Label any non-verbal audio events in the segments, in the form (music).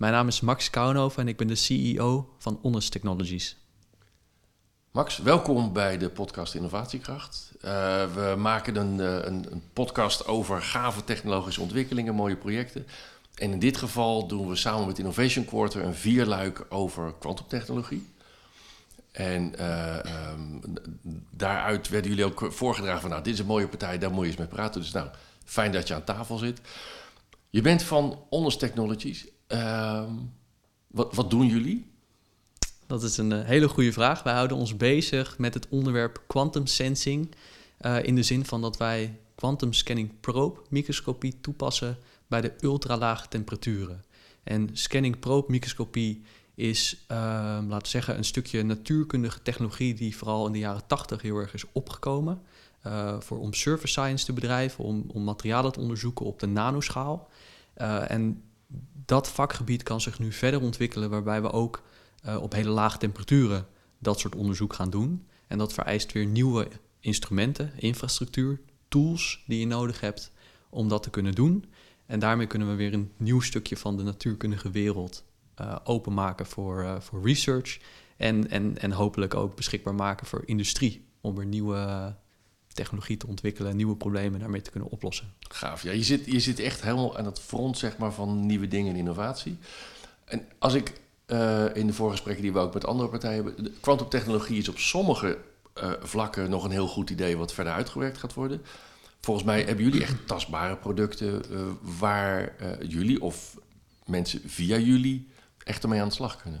mijn naam is Max Kouwenhoven en ik ben de CEO van Honest Technologies. Max, welkom bij de podcast Innovatiekracht. Uh, we maken een, eh, een, een, podcast over gave technologische ontwikkelingen, mooie projecten. En in dit geval doen we samen met Innovation Quarter een vierluik over kwantumtechnologie. En uh, um, daaruit werden jullie ook voorgedragen van, nou, dit is een mooie partij, daar moet je eens mee praten. Dus nou, fijn dat je aan tafel zit. Je bent van Honest Technologies. Ehm, wat, wat doen jullie? Dat is een eh, hele goede vraag. Wij houden ons bezig met het onderwerp quantum sensing. Uh, in de zin van dat wij quantum scanning probe microscopie toepassen bij de ultralage temperaturen. En scanning probe microscopie is, uh, laten we zeggen, een stukje natuurkundige technologie die vooral in de jaren 80 heel erg is opgekomen. Uh, voor, om surface science te bedrijven, om, om materialen te onderzoeken op de nanoschaal. en dat vakgebied kan zich nu verder ontwikkelen, waarbij we ook uh, op hele lage temperaturen dat soort onderzoek gaan doen. En dat vereist weer nieuwe instrumenten, infrastructuur, tools die je nodig hebt om dat te kunnen doen. En daarmee kunnen we weer een nieuw stukje van de natuurkundige wereld uh, openmaken voor, uh, voor research. En, en, en hopelijk ook beschikbaar maken voor industrie. Om weer nieuwe technologie te ontwikkelen, nieuwe problemen daarmee te kunnen oplossen. Gaaf. Ja, je zit, je zit echt helemaal aan het front zeg maar, van nieuwe dingen en innovatie. En als ik uh, in de voorgesprekken die we ook met andere partijen hebben, kwantumtechnologie is op sommige uh, vlakken nog een heel goed idee wat verder uitgewerkt gaat worden. Volgens mij hebben jullie echt tastbare producten uh, waar jullie of mensen via jullie echt ermee aan de slag kunnen.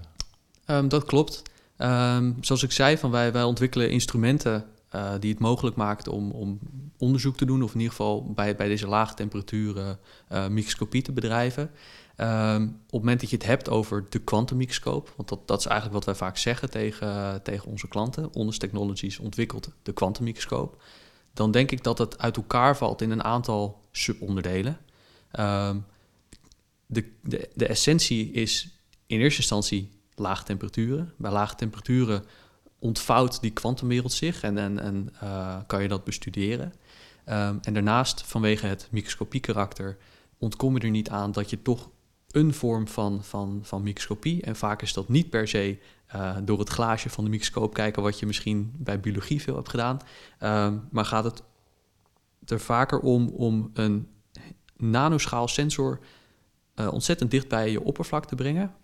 Um, dat klopt. Um, zoals ik zei, van wij, wij ontwikkelen instrumenten uh, die het mogelijk maakt om, om, onderzoek te doen, of in ieder geval bij, bij deze lage temperaturen uh, microscopie te bedrijven. Um, op het moment dat je het hebt over de kwantummicroscoop, want dat, dat is eigenlijk wat wij vaak zeggen tegen, tegen onze klanten, Ondas Technologies ontwikkelt de kwantummicroscoop, dan denk ik dat het uit elkaar valt in een aantal subonderdelen. Um, de, de, de essentie is in eerste instantie lage temperaturen. Bij lage temperaturen ontvouwt die kwantumwereld zich en, en, uh, kan je dat bestuderen. Um, en daarnaast, vanwege het microscopie karakter, ontkom je er niet aan dat je toch een vorm van, van, van microscopie, en vaak is dat niet per se uh, door het glaasje van de microscoop kijken, wat je misschien bij biologie veel hebt gedaan, um, maar gaat het er vaker om om een nanoschaal sensor uh, ontzettend dicht bij je oppervlak te brengen.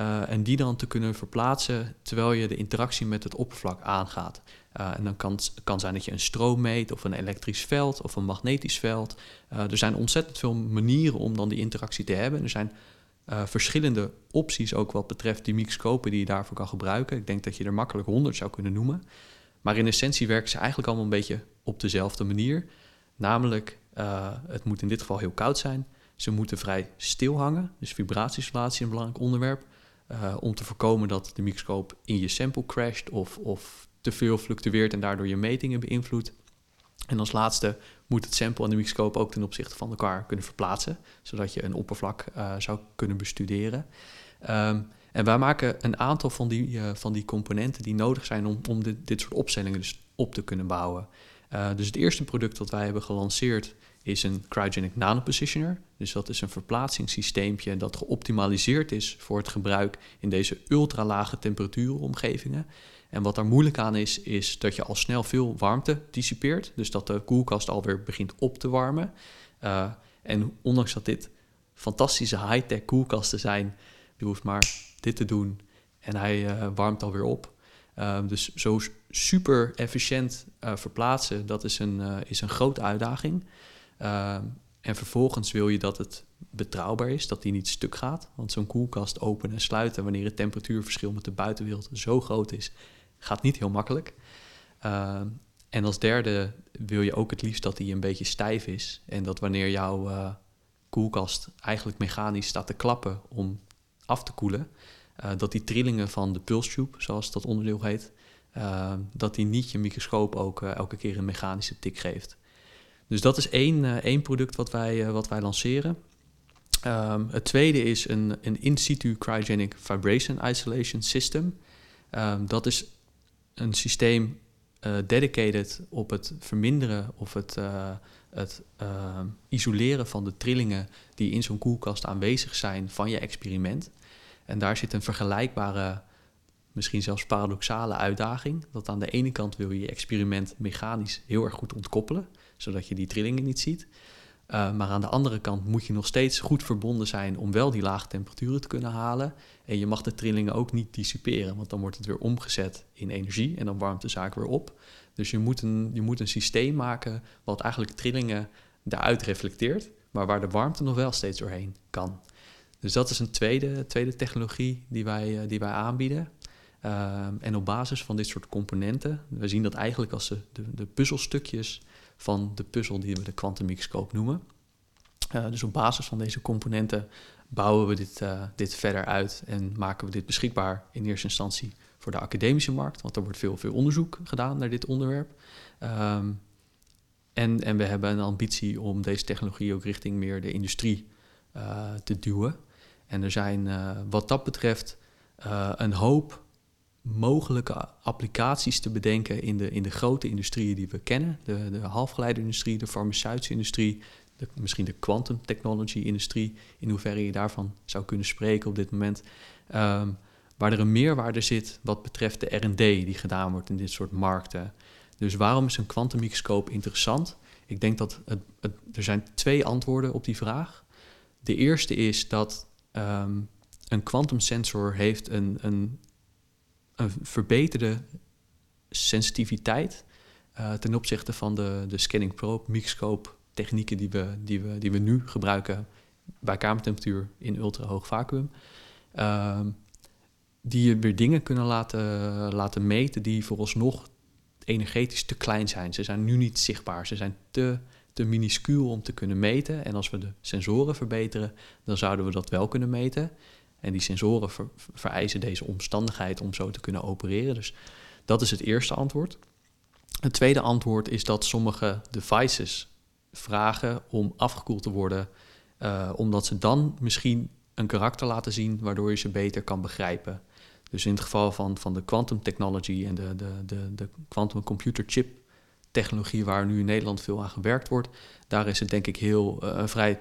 Uh, en die dan te kunnen verplaatsen terwijl je de interactie met het oppervlak aangaat. Uh, en dan kan het kan zijn dat je een stroom meet, of een elektrisch veld, of een magnetisch veld. Uh, er zijn ontzettend veel manieren om dan die interactie te hebben. Er zijn verschillende opties ook wat betreft die microscopen die je daarvoor kan gebruiken. Ik denk dat je er makkelijk honderd zou kunnen noemen. Maar in essentie werken ze eigenlijk allemaal een beetje op dezelfde manier. Namelijk, het moet in dit geval heel koud zijn. Ze moeten vrij stil hangen, dus vibratieisolatie is een belangrijk onderwerp. Uh, om te voorkomen dat de microscoop in je sample crasht of, of te veel fluctueert en daardoor je metingen beïnvloedt. En als laatste moet het sample en de microscoop ook ten opzichte van elkaar kunnen verplaatsen, zodat je een oppervlak uh, zou kunnen bestuderen. Um, en wij maken een aantal van die, uh, van die componenten die nodig zijn om, om dit, dit soort opstellingen dus op te kunnen bouwen. dus het eerste product dat wij hebben gelanceerd is een cryogenic nanopositioner. Dus dat is een verplaatsingssysteempje dat geoptimaliseerd is voor het gebruik in deze ultralage temperatuuromgevingen. En wat daar moeilijk aan is, is dat je al snel veel warmte dissipeert. Dus dat de koelkast alweer begint op te warmen. Uh, en ondanks dat dit fantastische high-tech koelkasten zijn, je hoeft maar dit te doen en hij uh, warmt alweer op. Uh, dus zo super efficiënt verplaatsen, dat is een, is een grote uitdaging. Uh, en vervolgens wil je dat het betrouwbaar is, dat die niet stuk gaat. Want zo'n koelkast openen en sluiten wanneer het temperatuurverschil met de buitenwereld zo groot is, gaat niet heel makkelijk. Uh, en als derde wil je ook het liefst dat die een beetje stijf is. En dat wanneer jouw uh, koelkast eigenlijk mechanisch staat te klappen om af te koelen, dat die trillingen van de pulstube, zoals dat onderdeel heet, dat die niet je microscoop ook elke keer een mechanische tik geeft. Dus dat is één, één product wat wij, wat wij lanceren. Ehm, het tweede is een, een in situ cryogenic vibration isolation system. Ehm, dat is een systeem uh, dedicated op het verminderen of het, het uh, isoleren van de trillingen die in zo'n koelkast aanwezig zijn van je experiment. En daar zit een vergelijkbare, misschien zelfs paradoxale uitdaging. Dat aan de ene kant wil je je experiment mechanisch heel erg goed ontkoppelen, zodat je die trillingen niet ziet. Uh, maar aan de andere kant moet je nog steeds goed verbonden zijn om wel die lage temperaturen te kunnen halen. En je mag de trillingen ook niet dissiperen, want dan wordt het weer omgezet in energie en dan warmt de zaak weer op. Dus je moet een, je moet een systeem maken wat eigenlijk trillingen daaruit reflecteert, maar waar de warmte nog wel steeds doorheen kan. Dus dat is een tweede, tweede technologie die wij, uh, die wij aanbieden. Uh, en op basis van dit soort componenten, we zien dat eigenlijk als de, de, de puzzelstukjes van de puzzel die we de kwantummicroscoop noemen. Uh, dus op basis van deze componenten bouwen we dit, uh, dit verder uit en maken we dit beschikbaar in eerste instantie voor de academische markt, want er wordt veel, veel onderzoek gedaan naar dit onderwerp. Um, en, en we hebben een ambitie om deze technologie ook richting meer de industrie uh, te duwen. En er zijn wat dat betreft een hoop mogelijke applicaties te bedenken in de, in de grote industrieën die we kennen. De, de halfgeleiderindustrie, de farmaceutische industrie, misschien de quantum technology industrie, in hoeverre je daarvan zou kunnen spreken op dit moment. Um, waar er een meerwaarde zit wat betreft de R&D die gedaan wordt in dit soort markten. Dus waarom is een kwantummicroscoop interessant? Ik denk dat het, er zijn twee antwoorden op die vraag. De eerste is dat um, een kwantumsensor heeft een, een een verbeterde sensitiviteit uh, ten opzichte van de, de scanning probe, microscoop technieken die we, die, we, die we nu gebruiken bij kamertemperatuur in ultrahoog vacuüm. Uh, die je weer dingen kunnen laten, laten meten die vooralsnog energetisch te klein zijn. Ze zijn nu niet zichtbaar, ze zijn te, te minuscuul om te kunnen meten. En als we de sensoren verbeteren, dan zouden we dat wel kunnen meten. En die sensoren vereisen deze omstandigheid om zo te kunnen opereren. Dus dat is het eerste antwoord. Het tweede antwoord is dat sommige devices vragen om afgekoeld te worden, uh, omdat ze dan misschien een karakter laten zien waardoor je ze beter kan begrijpen. Dus in het geval van, van de quantum technology en de, de, de, de quantum computer chip technologie, waar nu in Nederland veel aan gewerkt wordt, daar is het denk ik heel uh, vrij,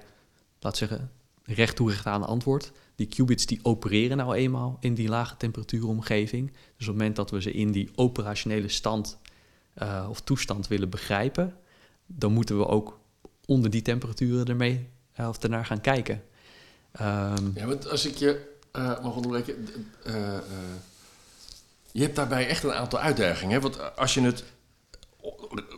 laat zeggen, recht toerecht aan antwoord die qubits die opereren nou eenmaal in die lage temperatuuromgeving. Dus op het moment dat we ze in die operationele stand uh, of toestand willen begrijpen, dan moeten we ook onder die temperaturen ermee uh, of ernaar gaan kijken. Um, ja, want als ik je uh, mag onderbreken, je hebt daarbij echt een aantal uitdagingen. Hè? Want als je het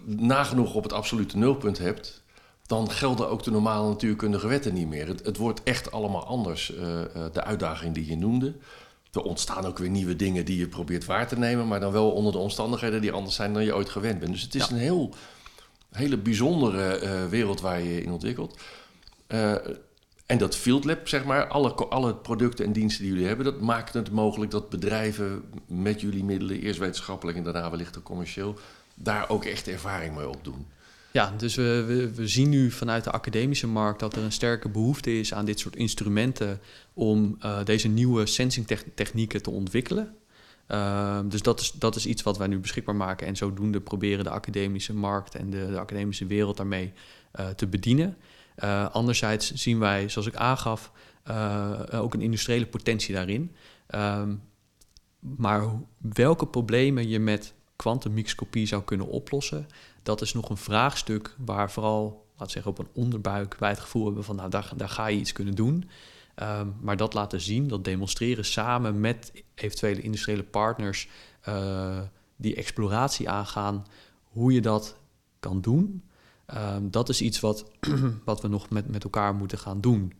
nagenoeg op het absolute nulpunt hebt, dan gelden ook de normale natuurkundige wetten niet meer. Het, het wordt echt allemaal anders, uh, uh, de uitdaging die je noemde. Er ontstaan ook weer nieuwe dingen die je probeert waar te nemen, maar dan wel onder de omstandigheden die anders zijn dan je ooit gewend bent. Dus het is ja. een heel, hele bijzondere uh, wereld waar je in ontwikkelt. en dat field lab, zeg maar, alle, alle producten en diensten die jullie hebben, dat maakt het mogelijk dat bedrijven met jullie middelen, eerst wetenschappelijk en daarna wellicht ook commercieel, daar ook echt ervaring mee opdoen. Ja, dus we, we, zien nu vanuit de academische markt dat er een sterke behoefte is aan dit soort instrumenten om uh, deze nieuwe sensing technieken te ontwikkelen. Uh, dus dat is, dat is iets wat wij nu beschikbaar maken en zodoende proberen de academische markt en de, de academische wereld daarmee uh, te bedienen. anderzijds zien wij, zoals ik aangaf, ook een industriële potentie daarin. Ehm, maar welke problemen je met kwantummicroscopie zou kunnen oplossen, dat is nog een vraagstuk waar vooral, laat zeggen, op een onderbuik wij het gevoel hebben van, nou, daar, daar ga je iets kunnen doen. Um, maar dat laten zien, dat demonstreren samen met eventuele industriële partners uh, die exploratie aangaan, hoe je dat kan doen. Um, dat is iets wat, (clears throat) wat we nog met, met elkaar moeten gaan doen.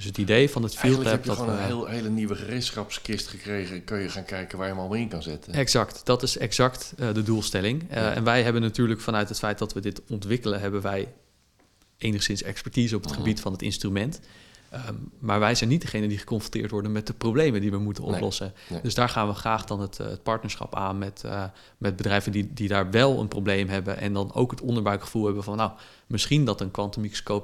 Dus het idee van het field lab... heb je gewoon een heel, hele nieuwe gereedschapskist gekregen... kun je gaan kijken waar je hem allemaal in kan zetten. Exact, dat is exact uh, de doelstelling. Uh, ja. En wij hebben natuurlijk vanuit het feit dat we dit ontwikkelen... hebben wij enigszins expertise op het oh. gebied van het instrument. Ehm, maar wij zijn niet degene die geconfronteerd worden met de problemen die we moeten oplossen. Dus daar gaan we graag dan het, het partnerschap aan met, met bedrijven die, die daar wel een probleem hebben. En dan ook het onderbuikgevoel hebben van nou, misschien dat een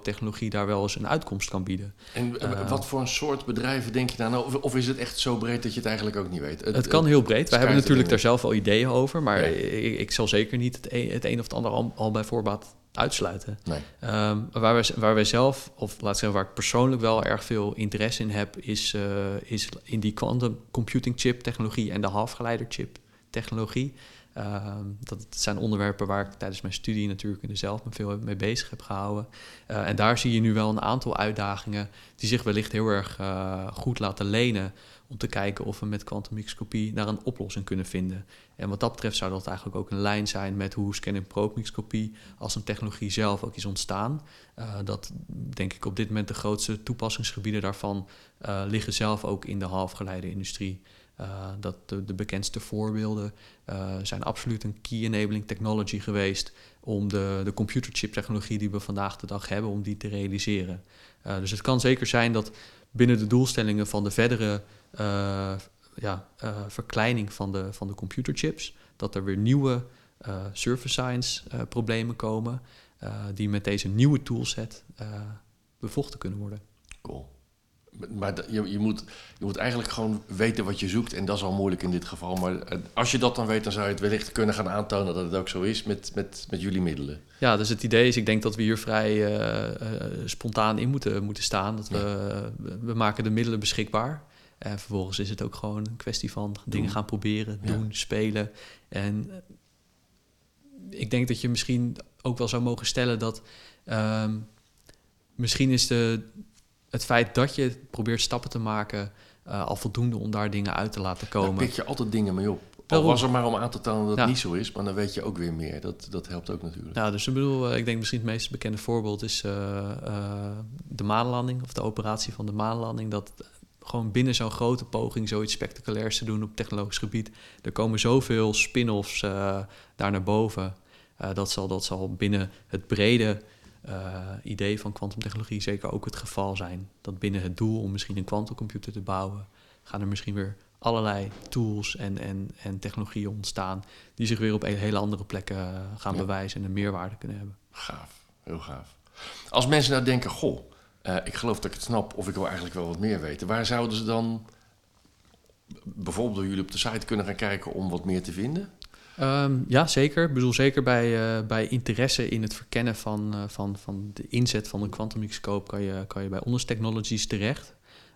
technologie daar wel eens een uitkomst kan bieden. En uh, wat voor een soort bedrijven denk je dan? Of, of, is het echt zo breed dat je het eigenlijk ook niet weet? Het, kan heel breed. Wij hebben natuurlijk daar zelf al ideeën over, maar ik, ik, zal zeker niet het een, het een of het ander al, al bij voorbaat uitsluiten. Nee. Um, waar, wij, waar wij zelf, of laat ik zeggen, waar ik persoonlijk wel erg veel interesse in heb, is, uh, is in die quantum computing chip technologie en de halfgeleider chip technologie. Ehm, dat zijn onderwerpen waar ik tijdens mijn studie natuurlijk zelf me veel mee bezig heb gehouden. Uh, en daar zie je nu wel een aantal uitdagingen die zich wellicht heel erg uh, goed laten lenen om te kijken of we met kwantummicroscopie naar een oplossing kunnen vinden. En wat dat betreft zou dat eigenlijk ook een lijn zijn met hoe scan- en probe-microscopie als een technologie zelf ook is ontstaan. Uh, dat denk ik op dit moment de grootste toepassingsgebieden daarvan liggen zelf ook in de halfgeleide industrie. Uh, dat de, bekendste voorbeelden uh, zijn absoluut een key enabling technology geweest om de, de computerchip technologie die we vandaag de dag hebben, om die te realiseren. Uh, dus het kan zeker zijn dat binnen de doelstellingen van de verdere ja, verkleining van de, van de computerchips, dat er weer nieuwe surface science problemen komen die met deze nieuwe toolset bevochten kunnen worden. Cool. Maar je, je, moet, je moet eigenlijk gewoon weten wat je zoekt. En dat is al moeilijk in dit geval. Maar eh, als je dat dan weet, dan zou je het wellicht kunnen gaan aantonen dat het ook zo is met, met, met jullie middelen. Ja, dus het idee is, ik denk dat we hier vrij uh, uh, spontaan in moeten, moeten staan. Dat we, we maken de middelen beschikbaar. En vervolgens is het ook gewoon een kwestie van dingen gaan proberen, doen, spelen. En ik denk dat je misschien ook wel zou mogen stellen dat um, misschien is de, het feit dat je probeert stappen te maken uh, al voldoende om daar dingen uit te laten komen. Daar pik je altijd dingen mee op. Al was er maar om aan te tonen dat het niet zo is, maar dan weet je ook weer meer. Dat, dat helpt ook natuurlijk. Ja, dus ik bedoel, eh, ik denk misschien het meest bekende voorbeeld is uh, de maanlanding of de operatie van de maanlanding. Dat gewoon binnen zo'n grote poging zoiets spectaculairs te doen op technologisch gebied. Er komen zoveel spin-offs daar naar boven. dat, zal, dat zal binnen het brede uh, idee van kwantumtechnologie zeker ook het geval zijn. Dat binnen het doel om misschien een kwantumcomputer te bouwen, gaan er misschien weer allerlei tools en, en, en technologieën ontstaan die zich weer op hele andere plekken eh, gaan bewijzen en een meerwaarde kunnen hebben. Gaaf, heel gaaf. Als mensen nou denken, goh, uh, ik geloof dat ik het snap of ik wil eigenlijk wel wat meer weten, waar zouden ze dan bijvoorbeeld door jullie op de site kunnen gaan kijken om wat meer te vinden? Um, ja, zeker. Ik bedoel, zeker bij, uh, bij interesse in het verkennen van, uh, van, van de inzet van een kwantummicroscoop kan je, kan je bij Onders Technologies terecht.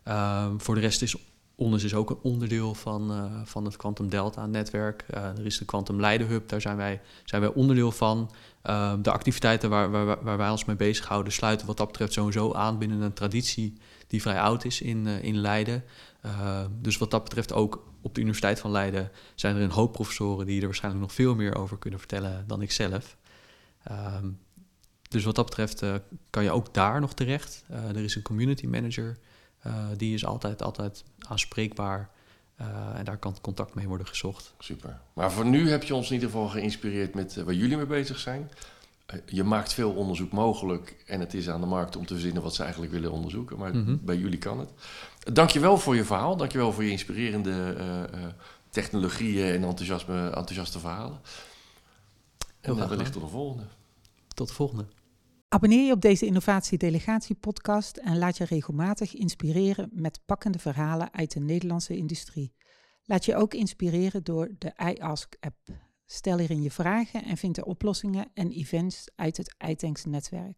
Um, voor de rest is Onders is ook een onderdeel van, uh, van het Quantum Delta netwerk. er is de Quantum Leiden Hub, daar zijn wij, zijn wij onderdeel van. Um, de activiteiten waar, waar, waar wij ons mee bezighouden sluiten wat dat betreft sowieso aan binnen een traditie die vrij oud is in, in Leiden. dus wat dat betreft ook op de Universiteit van Leiden zijn er een hoop professoren die er waarschijnlijk nog veel meer over kunnen vertellen dan ik zelf. Um, dus wat dat betreft kan je ook daar nog terecht. Er is een community manager, uh, die is altijd, altijd aanspreekbaar. en daar kan contact mee worden gezocht. Super. Maar voor nu heb je ons in ieder geval geïnspireerd met waar jullie mee bezig zijn. je maakt veel onderzoek mogelijk en het is aan de markt om te verzinnen wat ze eigenlijk willen onderzoeken. Maar mm -hmm. bij jullie kan het. Dankjewel voor je verhaal. Dankjewel voor je inspirerende technologieën en enthousiasme, enthousiaste verhalen. Heel en wellicht tot de volgende. Tot de volgende. Abonneer je op deze Innovatie Delegatie podcast en laat je regelmatig inspireren met pakkende verhalen uit de Nederlandse industrie. Laat je ook inspireren door de iAsk app. Stel hierin je vragen en vind de oplossingen en events uit het iTanks netwerk.